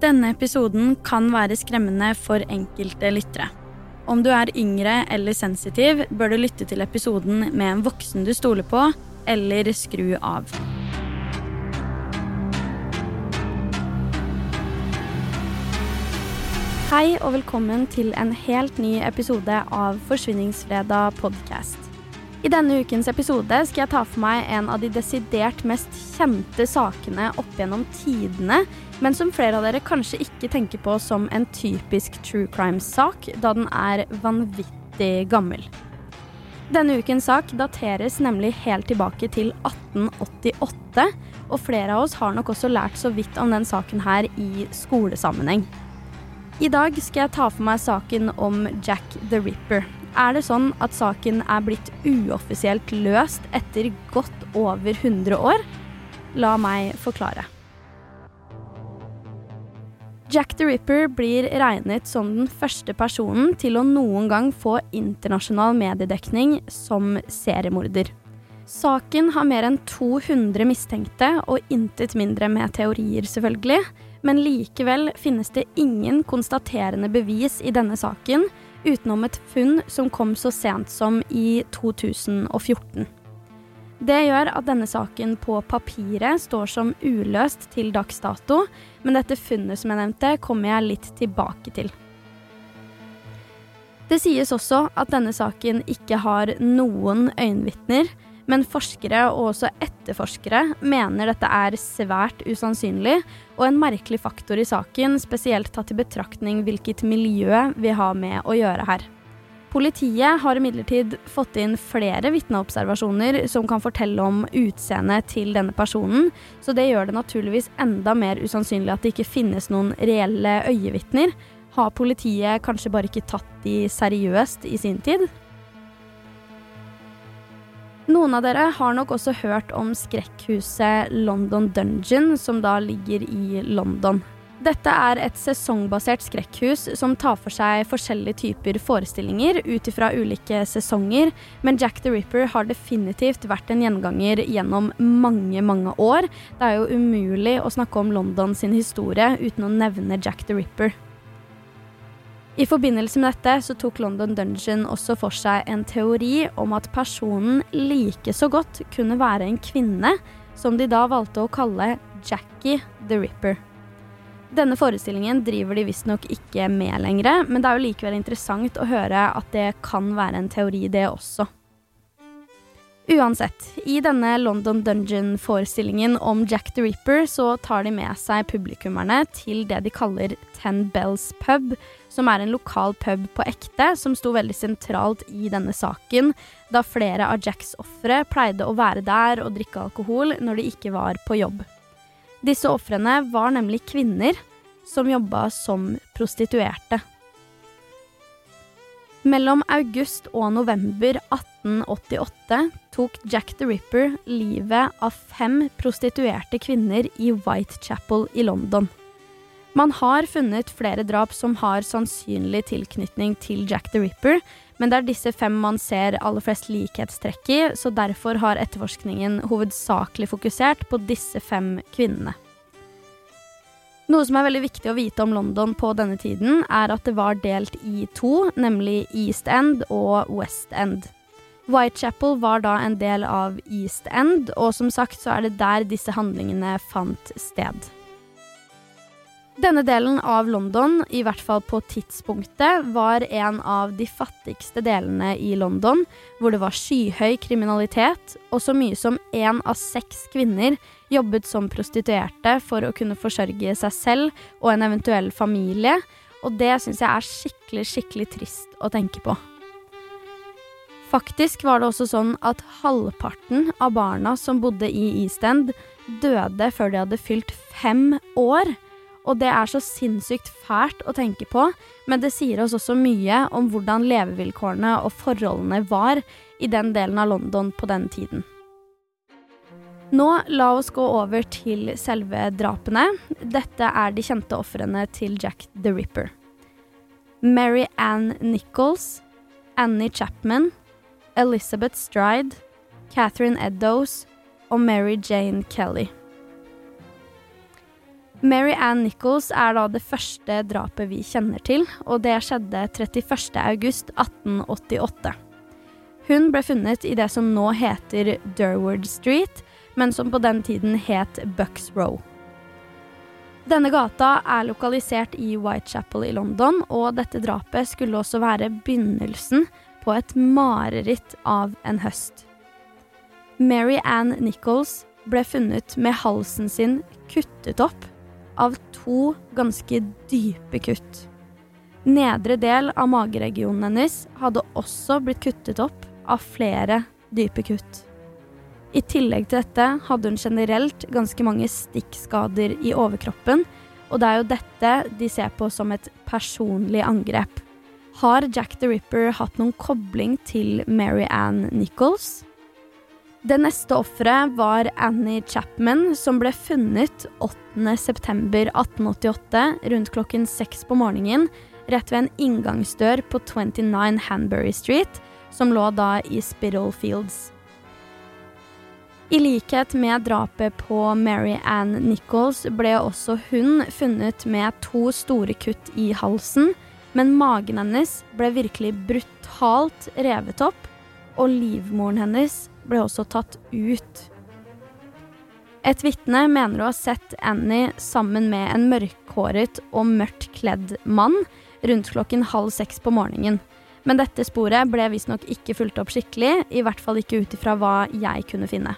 Denne episoden kan være skremmende for enkelte lyttere. Om du er yngre eller sensitiv, bør du lytte til episoden med en voksen du stoler på, eller skru av. Hei og velkommen til en helt ny episode av Forsvinningsfredag podcast. I denne ukens episode skal jeg ta for meg en av de desidert mest kjente sakene opp gjennom tidene, men som flere av dere kanskje ikke tenker på som en typisk true crime-sak, da den er vanvittig gammel. Denne ukens sak dateres nemlig helt tilbake til 1888, og flere av oss har nok også lært så vidt om den saken her i skolesammenheng. I dag skal jeg ta for meg saken om Jack the Ripper. Er det sånn at saken er blitt uoffisielt løst etter godt over 100 år? La meg forklare. Jack the Ripper blir regnet som den første personen til å noen gang få internasjonal mediedekning som seriemorder. Saken har mer enn 200 mistenkte, og intet mindre med teorier, selvfølgelig. Men likevel finnes det ingen konstaterende bevis i denne saken, utenom et funn som kom så sent som i 2014. Det gjør at denne saken på papiret står som uløst til dags dato, men dette funnet som jeg nevnte, kommer jeg litt tilbake til. Det sies også at denne saken ikke har noen øyenvitner, men forskere og også etterforskere mener dette er svært usannsynlig, og en merkelig faktor i saken, spesielt tatt i betraktning hvilket miljø vi har med å gjøre her. Politiet har imidlertid fått inn flere vitneobservasjoner som kan fortelle om utseendet til denne personen, så det gjør det naturligvis enda mer usannsynlig at det ikke finnes noen reelle øyevitner. Har politiet kanskje bare ikke tatt de seriøst i sin tid? Noen av dere har nok også hørt om skrekkhuset London Dungeon, som da ligger i London. Dette er et sesongbasert skrekkhus som tar for seg forskjellige typer forestillinger ut ifra ulike sesonger, men Jack the Ripper har definitivt vært en gjenganger gjennom mange, mange år. Det er jo umulig å snakke om London sin historie uten å nevne Jack the Ripper. I forbindelse med dette så tok London Dungeon også for seg en teori om at personen like så godt kunne være en kvinne, som de da valgte å kalle Jackie the Ripper. Denne forestillingen driver de visstnok ikke med lenger, men det er jo likevel interessant å høre at det kan være en teori, det også. Uansett, i denne London Dungeon-forestillingen om Jack the Ripper så tar de med seg publikummerne til det de kaller Ten Bells Pub, som er en lokal pub på ekte som sto veldig sentralt i denne saken, da flere av Jacks ofre pleide å være der og drikke alkohol når de ikke var på jobb. Disse ofrene var nemlig kvinner som jobba som prostituerte. Mellom august og november 1888 tok Jack the Ripper livet av fem prostituerte kvinner i Whitechapel i London. Man har funnet flere drap som har sannsynlig tilknytning til Jack the Ripper, men det er disse fem man ser aller flest likhetstrekk i, så derfor har etterforskningen hovedsakelig fokusert på disse fem kvinnene. Noe som er veldig viktig å vite om London på denne tiden, er at det var delt i to, nemlig East End og West End. Whitechapel var da en del av East End, og som sagt så er det der disse handlingene fant sted. Denne delen av London, i hvert fall på tidspunktet, var en av de fattigste delene i London, hvor det var skyhøy kriminalitet, og så mye som én av seks kvinner jobbet som prostituerte for å kunne forsørge seg selv og en eventuell familie, og det syns jeg er skikkelig, skikkelig trist å tenke på. Faktisk var det også sånn at halvparten av barna som bodde i East End, døde før de hadde fylt fem år. Og det er så sinnssykt fælt å tenke på, men det sier oss også mye om hvordan levevilkårene og forholdene var i den delen av London på den tiden. Nå la oss gå over til selve drapene. Dette er de kjente ofrene til Jack the Ripper. Mary Ann Nichols, Annie Chapman, Elizabeth Stride, Catherine Eddows og Mary Jane Kelly. Mary Ann Nichols er da det første drapet vi kjenner til, og det skjedde 31.8.1888. Hun ble funnet i det som nå heter Durward Street, men som på den tiden het Bucks Row. Denne gata er lokalisert i Whitechapel i London, og dette drapet skulle også være begynnelsen på et mareritt av en høst. Mary Ann Nichols ble funnet med halsen sin kuttet opp av to ganske dype kutt. Nedre del av mageregionen hennes hadde også blitt kuttet opp av flere dype kutt. I tillegg til dette hadde hun generelt ganske mange stikkskader i overkroppen, og det er jo dette de ser på som et personlig angrep. Har Jack the Ripper hatt noen kobling til Mary Ann Nichols? Det neste offeret var Annie Chapman, som ble funnet 8.9.1888 rundt klokken seks på morgenen, rett ved en inngangsdør på 29 Hanbury Street, som lå da i Spittlefields. I likhet med drapet på Mary Ann Nichols ble også hun funnet med to store kutt i halsen, men magen hennes ble virkelig brutalt revet opp, og livmoren hennes ble også tatt ut. Et vitne mener å ha sett Annie sammen med en mørkhåret og mørkt kledd mann rundt klokken halv seks på morgenen. Men dette sporet ble visstnok ikke fulgt opp skikkelig, i hvert fall ikke ut ifra hva jeg kunne finne.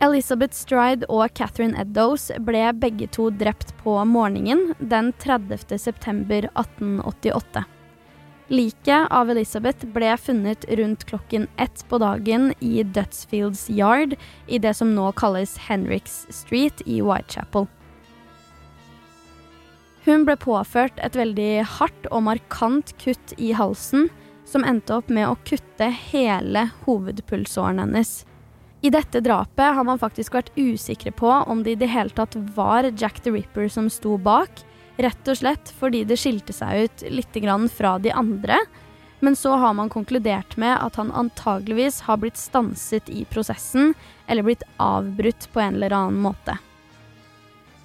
Elizabeth Stride og Catherine Eddows ble begge to drept på morgenen den 30. september 1888. Liket av Elizabeth ble funnet rundt klokken ett på dagen i Dutsfields Yard i det som nå kalles Henriks Street i Whitechapel. Hun ble påført et veldig hardt og markant kutt i halsen, som endte opp med å kutte hele hovedpulsåren hennes. I dette drapet har man faktisk vært usikre på om det i det hele tatt var Jack the Ripper som sto bak, rett og slett fordi det skilte seg ut litt fra de andre. Men så har man konkludert med at han antageligvis har blitt stanset i prosessen, eller blitt avbrutt på en eller annen måte.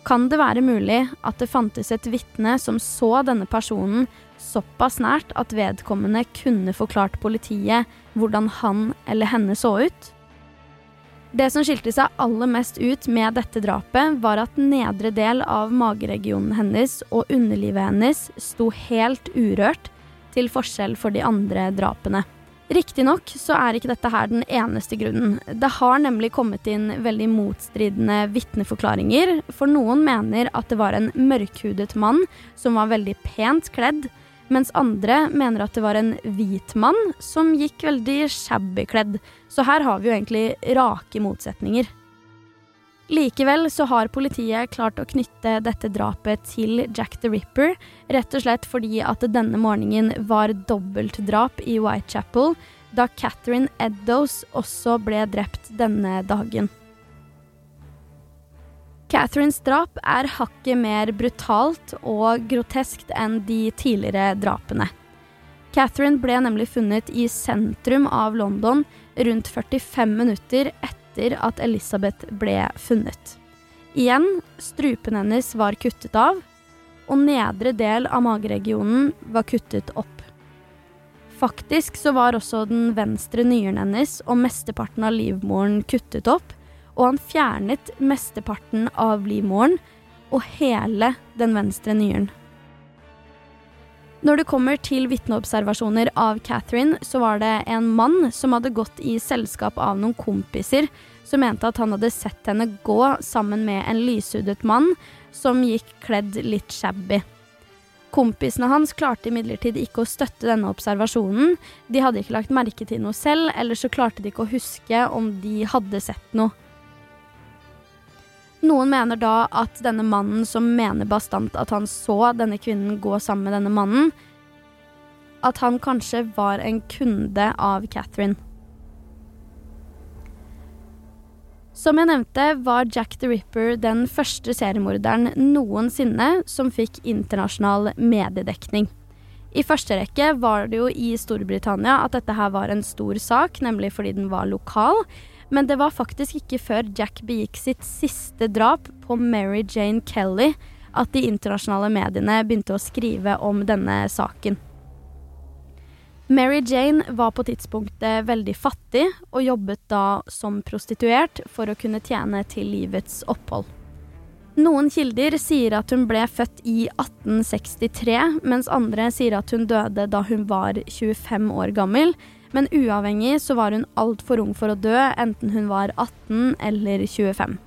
Kan det være mulig at det fantes et vitne som så denne personen såpass nært at vedkommende kunne forklart politiet hvordan han eller henne så ut? Det som skilte seg aller mest ut med dette drapet, var at nedre del av mageregionen hennes og underlivet hennes sto helt urørt, til forskjell for de andre drapene. Riktignok så er ikke dette her den eneste grunnen. Det har nemlig kommet inn veldig motstridende vitneforklaringer, for noen mener at det var en mørkhudet mann som var veldig pent kledd, mens andre mener at det var en hvit mann som gikk veldig shabby kledd. Så her har vi jo egentlig rake motsetninger. Likevel så har politiet klart å knytte dette drapet til Jack the Ripper, rett og slett fordi at denne morgenen var dobbeltdrap i Whitechapel, da Catherine Eddows også ble drept denne dagen. Catherines drap er hakket mer brutalt og groteskt enn de tidligere drapene. Catherine ble nemlig funnet i sentrum av London rundt 45 minutter etter at Elizabeth ble funnet. Igjen, strupen hennes var kuttet av, og nedre del av mageregionen var kuttet opp. Faktisk så var også den venstre nyren hennes og mesteparten av livmoren kuttet opp, og han fjernet mesteparten av livmoren og hele den venstre nyren. Når det kommer til vitneobservasjoner av Catherine, så var det en mann som hadde gått i selskap av noen kompiser, som mente at han hadde sett henne gå sammen med en lyshudet mann som gikk kledd litt shabby. Kompisene hans klarte imidlertid ikke å støtte denne observasjonen. De hadde ikke lagt merke til noe selv, eller så klarte de ikke å huske om de hadde sett noe. Noen mener da at denne mannen som mener bastant at han så denne kvinnen gå sammen med denne mannen, at han kanskje var en kunde av Catherine. Som jeg nevnte, var Jack the Ripper den første seriemorderen noensinne som fikk internasjonal mediedekning. I første rekke var det jo i Storbritannia at dette her var en stor sak, nemlig fordi den var lokal. Men det var faktisk ikke før Jack begikk sitt siste drap på Mary Jane Kelly at de internasjonale mediene begynte å skrive om denne saken. Mary Jane var på tidspunktet veldig fattig og jobbet da som prostituert for å kunne tjene til livets opphold. Noen kilder sier at hun ble født i 1863, mens andre sier at hun døde da hun var 25 år gammel, men uavhengig så var hun altfor ung for å dø, enten hun var 18 eller 25.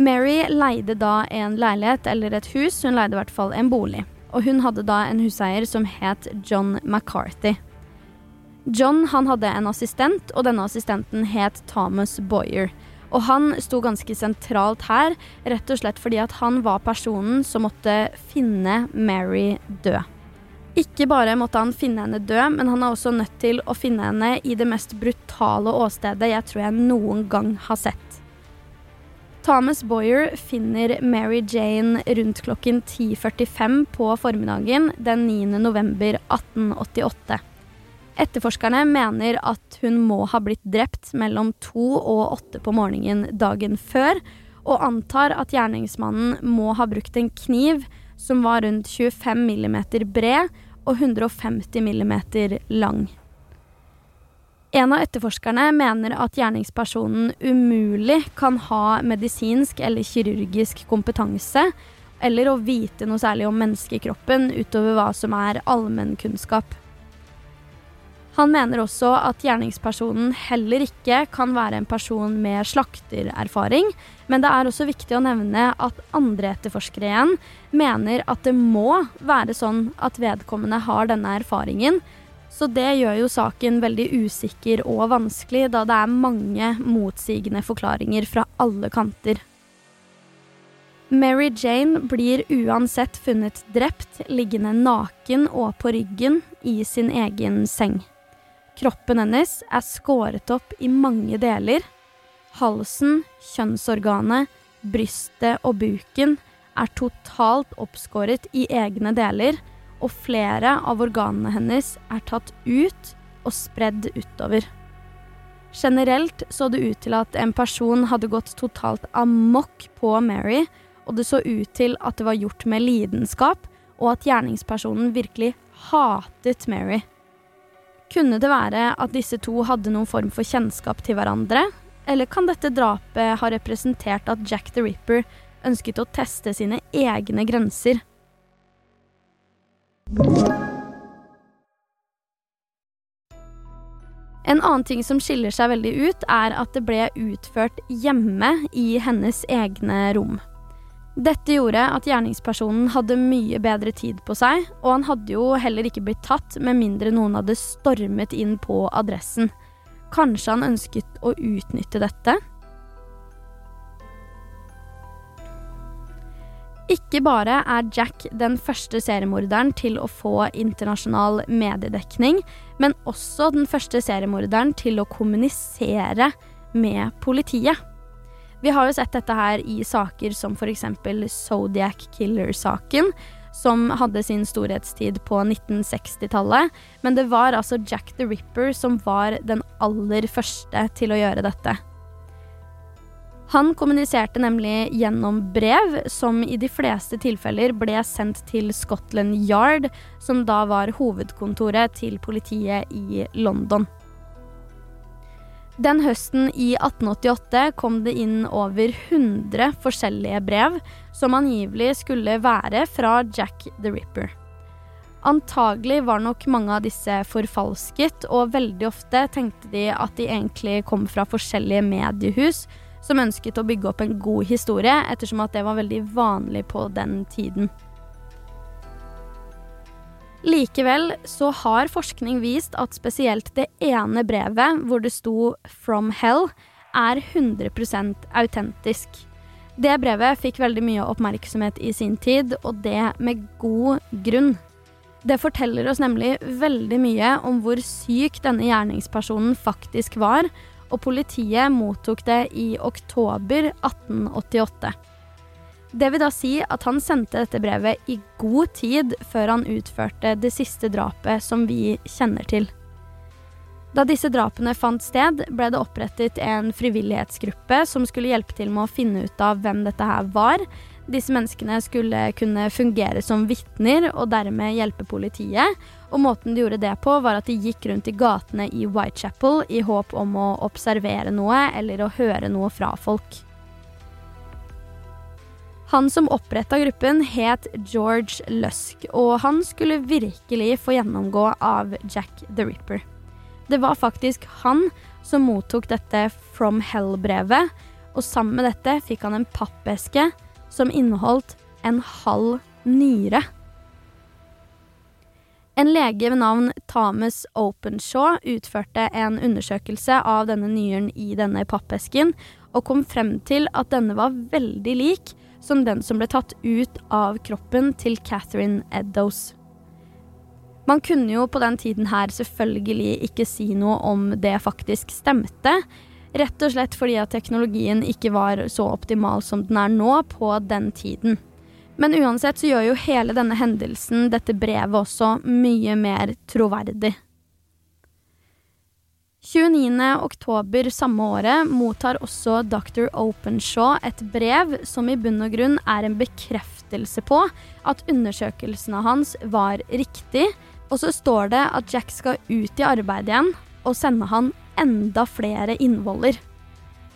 Mary leide da en leilighet eller et hus, hun leide i hvert fall en bolig. Og hun hadde da en huseier som het John McCarthy. John han hadde en assistent, og denne assistenten het Thomas Boyer. Og han sto ganske sentralt her, rett og slett fordi at han var personen som måtte finne Mary død. Ikke bare måtte han finne henne død, men han er også nødt til å finne henne i det mest brutale åstedet jeg tror jeg noen gang har sett. Thomas Boyer finner Mary Jane rundt klokken 10.45 på formiddagen den 9. november 1888. Etterforskerne mener at hun må ha blitt drept mellom to og åtte på morgenen dagen før, og antar at gjerningsmannen må ha brukt en kniv som var rundt 25 millimeter bred og 150 mm lang. En av etterforskerne mener at gjerningspersonen umulig kan ha medisinsk eller kirurgisk kompetanse, eller å vite noe særlig om menneskekroppen utover hva som er allmennkunnskap. Han mener også at gjerningspersonen heller ikke kan være en person med slaktererfaring, men det er også viktig å nevne at andre etterforskere igjen mener at det må være sånn at vedkommende har denne erfaringen. Så det gjør jo saken veldig usikker og vanskelig, da det er mange motsigende forklaringer fra alle kanter. Mary Jane blir uansett funnet drept, liggende naken og på ryggen i sin egen seng. Kroppen hennes er skåret opp i mange deler, Halsen, kjønnsorganet, brystet og buken er totalt oppskåret i egne deler, og flere av organene hennes er tatt ut og spredd utover. Generelt så det ut til at en person hadde gått totalt amok på Mary, og det så ut til at det var gjort med lidenskap, og at gjerningspersonen virkelig hatet Mary. Kunne det være at disse to hadde noen form for kjennskap til hverandre, eller kan dette drapet ha representert at Jack the Ripper ønsket å teste sine egne grenser? En annen ting som skiller seg veldig ut, er at det ble utført hjemme i hennes egne rom. Dette gjorde at gjerningspersonen hadde mye bedre tid på seg, og han hadde jo heller ikke blitt tatt med mindre noen hadde stormet inn på adressen. Kanskje han ønsket å utnytte dette? Ikke bare er Jack den første seriemorderen til å få internasjonal mediedekning, men også den første seriemorderen til å kommunisere med politiet. Vi har jo sett dette her i saker som f.eks. Zodiac Killer-saken, som hadde sin storhetstid på 1960-tallet. Men det var altså Jack the Ripper som var den aller første til å gjøre dette. Han kommuniserte nemlig gjennom brev, som i de fleste tilfeller ble sendt til Scotland Yard, som da var hovedkontoret til politiet i London. Den høsten i 1888 kom det inn over 100 forskjellige brev som angivelig skulle være fra Jack the Ripper. Antagelig var nok mange av disse forfalsket, og veldig ofte tenkte de at de egentlig kom fra forskjellige mediehus som ønsket å bygge opp en god historie, ettersom at det var veldig vanlig på den tiden. Likevel så har forskning vist at spesielt det ene brevet hvor det sto 'From Hell', er 100% autentisk. Det brevet fikk veldig mye oppmerksomhet i sin tid, og det med god grunn. Det forteller oss nemlig veldig mye om hvor syk denne gjerningspersonen faktisk var, og politiet mottok det i oktober 1888. Det vil da si at han sendte dette brevet i god tid før han utførte det siste drapet som vi kjenner til. Da disse drapene fant sted, ble det opprettet en frivillighetsgruppe som skulle hjelpe til med å finne ut av hvem dette her var. Disse menneskene skulle kunne fungere som vitner og dermed hjelpe politiet. Og måten de gjorde det på, var at de gikk rundt i gatene i Whitechapel i håp om å observere noe eller å høre noe fra folk. Han som oppretta gruppen, het George Lusk, og han skulle virkelig få gjennomgå av Jack the Ripper. Det var faktisk han som mottok dette From Hell-brevet, og sammen med dette fikk han en pappeske som inneholdt en halv nyre. En lege ved navn Thomas Openshaw utførte en undersøkelse av denne nyren i denne pappesken, og kom frem til at denne var veldig lik som den som ble tatt ut av kroppen til Catherine Eddows. Man kunne jo på den tiden her selvfølgelig ikke si noe om det faktisk stemte. Rett og slett fordi at teknologien ikke var så optimal som den er nå på den tiden. Men uansett så gjør jo hele denne hendelsen dette brevet også mye mer troverdig. 29. oktober samme året mottar også dr. Openshaw et brev som i bunn og grunn er en bekreftelse på at undersøkelsene hans var riktig, og så står det at Jack skal ut i arbeid igjen og sende han enda flere innvoller.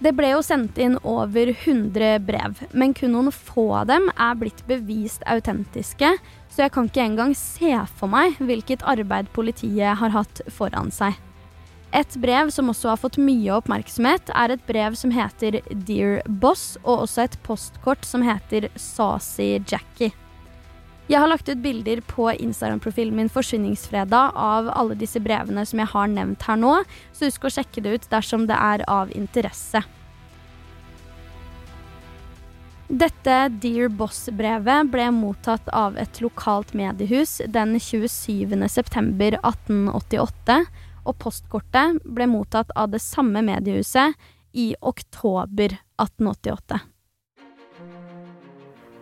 Det ble jo sendt inn over 100 brev, men kun noen få av dem er blitt bevist autentiske, så jeg kan ikke engang se for meg hvilket arbeid politiet har hatt foran seg. Et brev som også har fått mye oppmerksomhet, er et brev som heter Dear Boss, og også et postkort som heter Saucy Jackie. Jeg har lagt ut bilder på Instagram-profilen min Forsvinningsfredag av alle disse brevene som jeg har nevnt her nå, så husk å sjekke det ut dersom det er av interesse. Dette Dear Boss-brevet ble mottatt av et lokalt mediehus den 27.9.1888, og postkortet ble mottatt av det samme mediehuset i oktober 1888.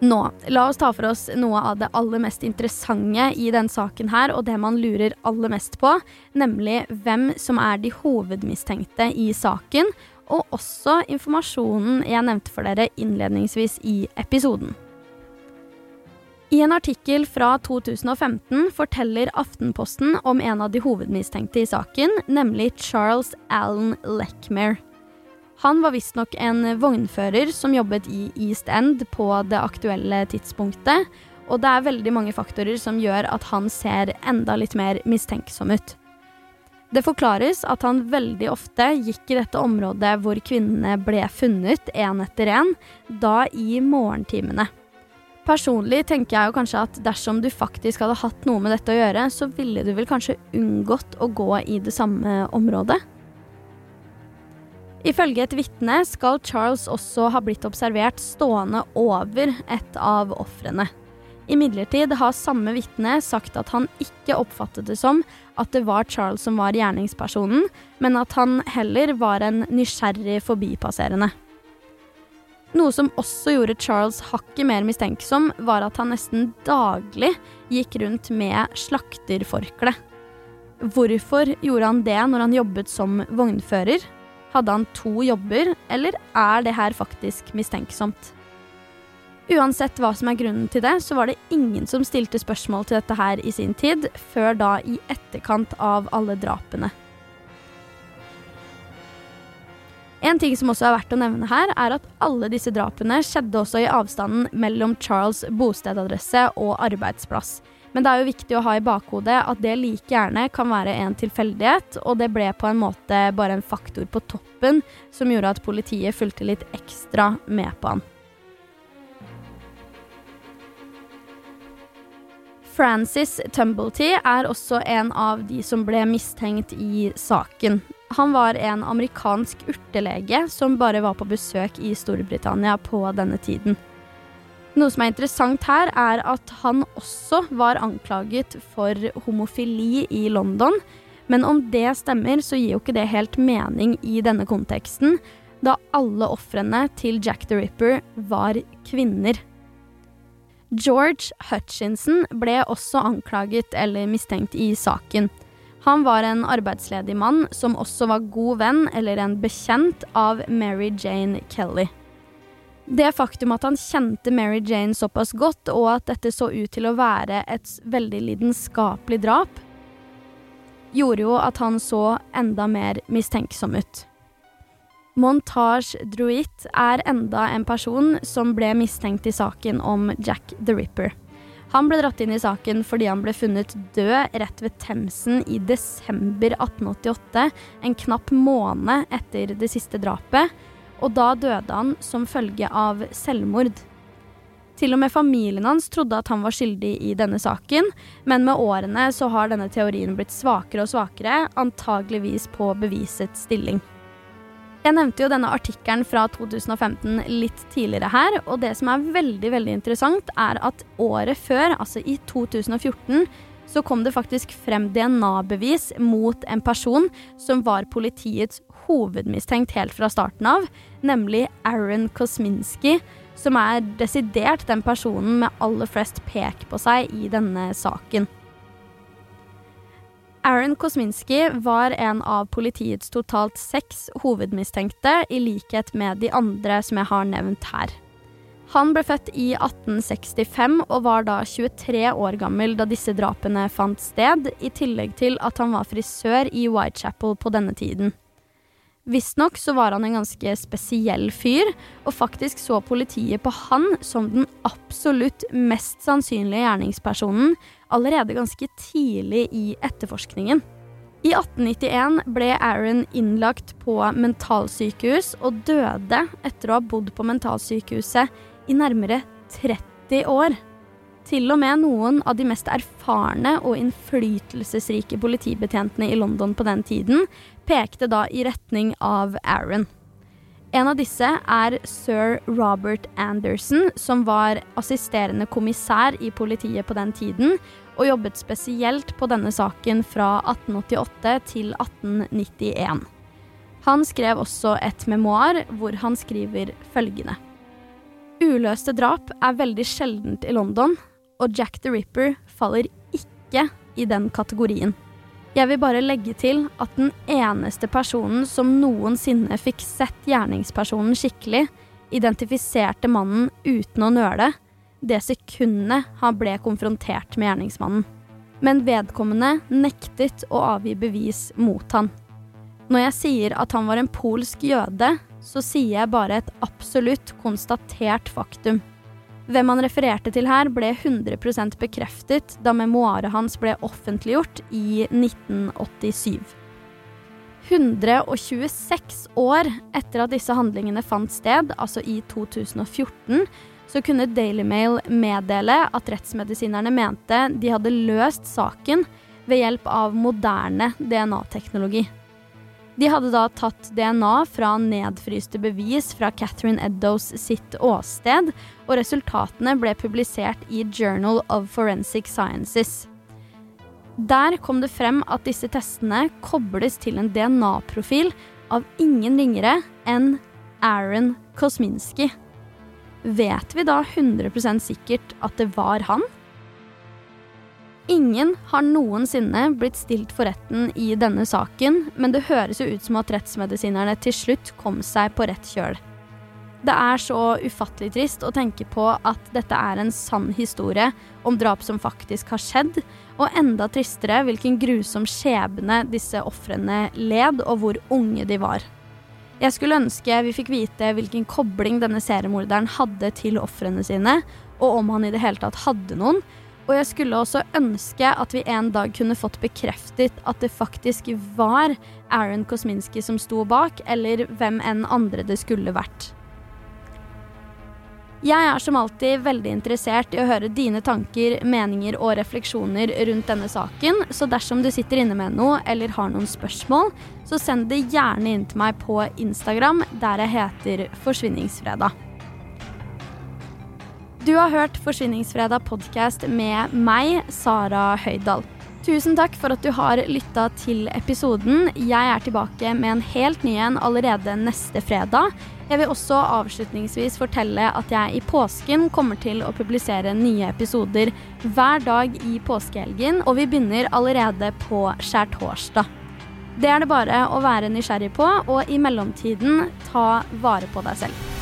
Nå, la oss ta for oss noe av det aller mest interessante i denne saken her, og det man lurer aller mest på, nemlig hvem som er de hovedmistenkte i saken, og også informasjonen jeg nevnte for dere innledningsvis i episoden. I en artikkel fra 2015 forteller Aftenposten om en av de hovedmistenkte i saken, nemlig Charles Allen Lechmere. Han var visstnok en vognfører som jobbet i East End på det aktuelle tidspunktet, og det er veldig mange faktorer som gjør at han ser enda litt mer mistenksom ut. Det forklares at han veldig ofte gikk i dette området hvor kvinnene ble funnet én etter én, da i morgentimene. Personlig tenker jeg jo kanskje at dersom du faktisk hadde hatt noe med dette å gjøre, så ville du vel kanskje unngått å gå i det samme området? Ifølge et vitne skal Charles også ha blitt observert stående over et av ofrene. Imidlertid har samme vitne sagt at han ikke oppfattet det som at det var Charles som var gjerningspersonen, men at han heller var en nysgjerrig forbipasserende. Noe som også gjorde Charles hakket mer mistenksom, var at han nesten daglig gikk rundt med slakterforkle. Hvorfor gjorde han det når han jobbet som vognfører? Hadde han to jobber, eller er det her faktisk mistenksomt? Uansett hva som er grunnen til det, så var det ingen som stilte spørsmål til dette her i sin tid, før da i etterkant av alle drapene. En ting som også er verdt å nevne her, er at alle disse drapene skjedde også i avstanden mellom Charles' bostedadresse og arbeidsplass. Men det er jo viktig å ha i bakhodet at det like gjerne kan være en tilfeldighet, og det ble på en måte bare en faktor på toppen som gjorde at politiet fulgte litt ekstra med på han. Francis Tumblety er også en av de som ble mistenkt i saken. Han var en amerikansk urtelege som bare var på besøk i Storbritannia på denne tiden. Noe som er interessant her, er at han også var anklaget for homofili i London. Men om det stemmer, så gir jo ikke det helt mening i denne konteksten, da alle ofrene til Jack the Ripper var kvinner. George Hutchinson ble også anklaget eller mistenkt i saken. Han var en arbeidsledig mann som også var god venn eller en bekjent av Mary Jane Kelly. Det faktum at han kjente Mary Jane såpass godt, og at dette så ut til å være et veldig lidenskapelig drap, gjorde jo at han så enda mer mistenksom ut. Montage Druitt er enda en person som ble mistenkt i saken om Jack the Ripper. Han ble dratt inn i saken fordi han ble funnet død rett ved Themsen i desember 1888, en knapp måned etter det siste drapet, og da døde han som følge av selvmord. Til og med familien hans trodde at han var skyldig i denne saken, men med årene så har denne teorien blitt svakere og svakere, antageligvis på bevisets stilling. Jeg nevnte jo denne artikkelen fra 2015 litt tidligere her, og det som er veldig veldig interessant, er at året før, altså i 2014, så kom det faktisk frem DNA-bevis mot en person som var politiets hovedmistenkt helt fra starten av, nemlig Aaron Kosminski, som er desidert den personen med aller flest pek på seg i denne saken. Aaron Kosminski var en av politiets totalt seks hovedmistenkte, i likhet med de andre som jeg har nevnt her. Han ble født i 1865 og var da 23 år gammel da disse drapene fant sted, i tillegg til at han var frisør i Whitechapel på denne tiden. Visstnok så var han en ganske spesiell fyr, og faktisk så politiet på han som den absolutt mest sannsynlige gjerningspersonen allerede ganske tidlig i etterforskningen. I 1891 ble Aaron innlagt på mentalsykehus og døde etter å ha bodd på mentalsykehuset i nærmere 30 år. Til og med noen av de mest erfarne og innflytelsesrike politibetjentene i London på den tiden pekte da i retning av Aaron. En av disse er sir Robert Anderson, som var assisterende kommissær i politiet på den tiden, og jobbet spesielt på denne saken fra 1888 til 1891. Han skrev også et memoar hvor han skriver følgende. Uløste drap er veldig sjeldent i London, og Jack the Ripper faller ikke i den kategorien. Jeg vil bare legge til at den eneste personen som noensinne fikk sett gjerningspersonen skikkelig, identifiserte mannen uten å nøle, det sekundet han ble konfrontert med gjerningsmannen. Men vedkommende nektet å avgi bevis mot han. Når jeg sier at han var en polsk jøde, så sier jeg bare et absolutt konstatert faktum. Hvem han refererte til her, ble 100% bekreftet da memoaret hans ble offentliggjort i 1987. 126 år etter at disse handlingene fant sted, altså i 2014, så kunne Daily Mail meddele at rettsmedisinerne mente de hadde løst saken ved hjelp av moderne DNA-teknologi. De hadde da tatt DNA fra nedfryste bevis fra Catherine Eddows sitt åsted, og resultatene ble publisert i Journal of Forensic Sciences. Der kom det frem at disse testene kobles til en DNA-profil av ingen ringere enn Aaron Kosminski. Vet vi da 100% sikkert at det var han? Ingen har noensinne blitt stilt for retten i denne saken, men det høres jo ut som at rettsmedisinerne til slutt kom seg på rett kjøl. Det er så ufattelig trist å tenke på at dette er en sann historie om drap som faktisk har skjedd, og enda tristere hvilken grusom skjebne disse ofrene led, og hvor unge de var. Jeg skulle ønske vi fikk vite hvilken kobling denne seriemorderen hadde til ofrene sine, og om han i det hele tatt hadde noen, og jeg skulle også ønske at vi en dag kunne fått bekreftet at det faktisk var Aaron Kosminski som sto bak, eller hvem enn andre det skulle vært. Jeg er som alltid veldig interessert i å høre dine tanker, meninger og refleksjoner rundt denne saken, så dersom du sitter inne med noe eller har noen spørsmål, så send det gjerne inn til meg på Instagram, der jeg heter Forsvinningsfredag. Du har hørt Forsvinningsfredag podkast med meg, Sara Høydahl. Tusen takk for at du har lytta til episoden. Jeg er tilbake med en helt ny en allerede neste fredag. Jeg vil også avslutningsvis fortelle at jeg i påsken kommer til å publisere nye episoder hver dag i påskehelgen, og vi begynner allerede på skjærtorsdag. Det er det bare å være nysgjerrig på, og i mellomtiden ta vare på deg selv.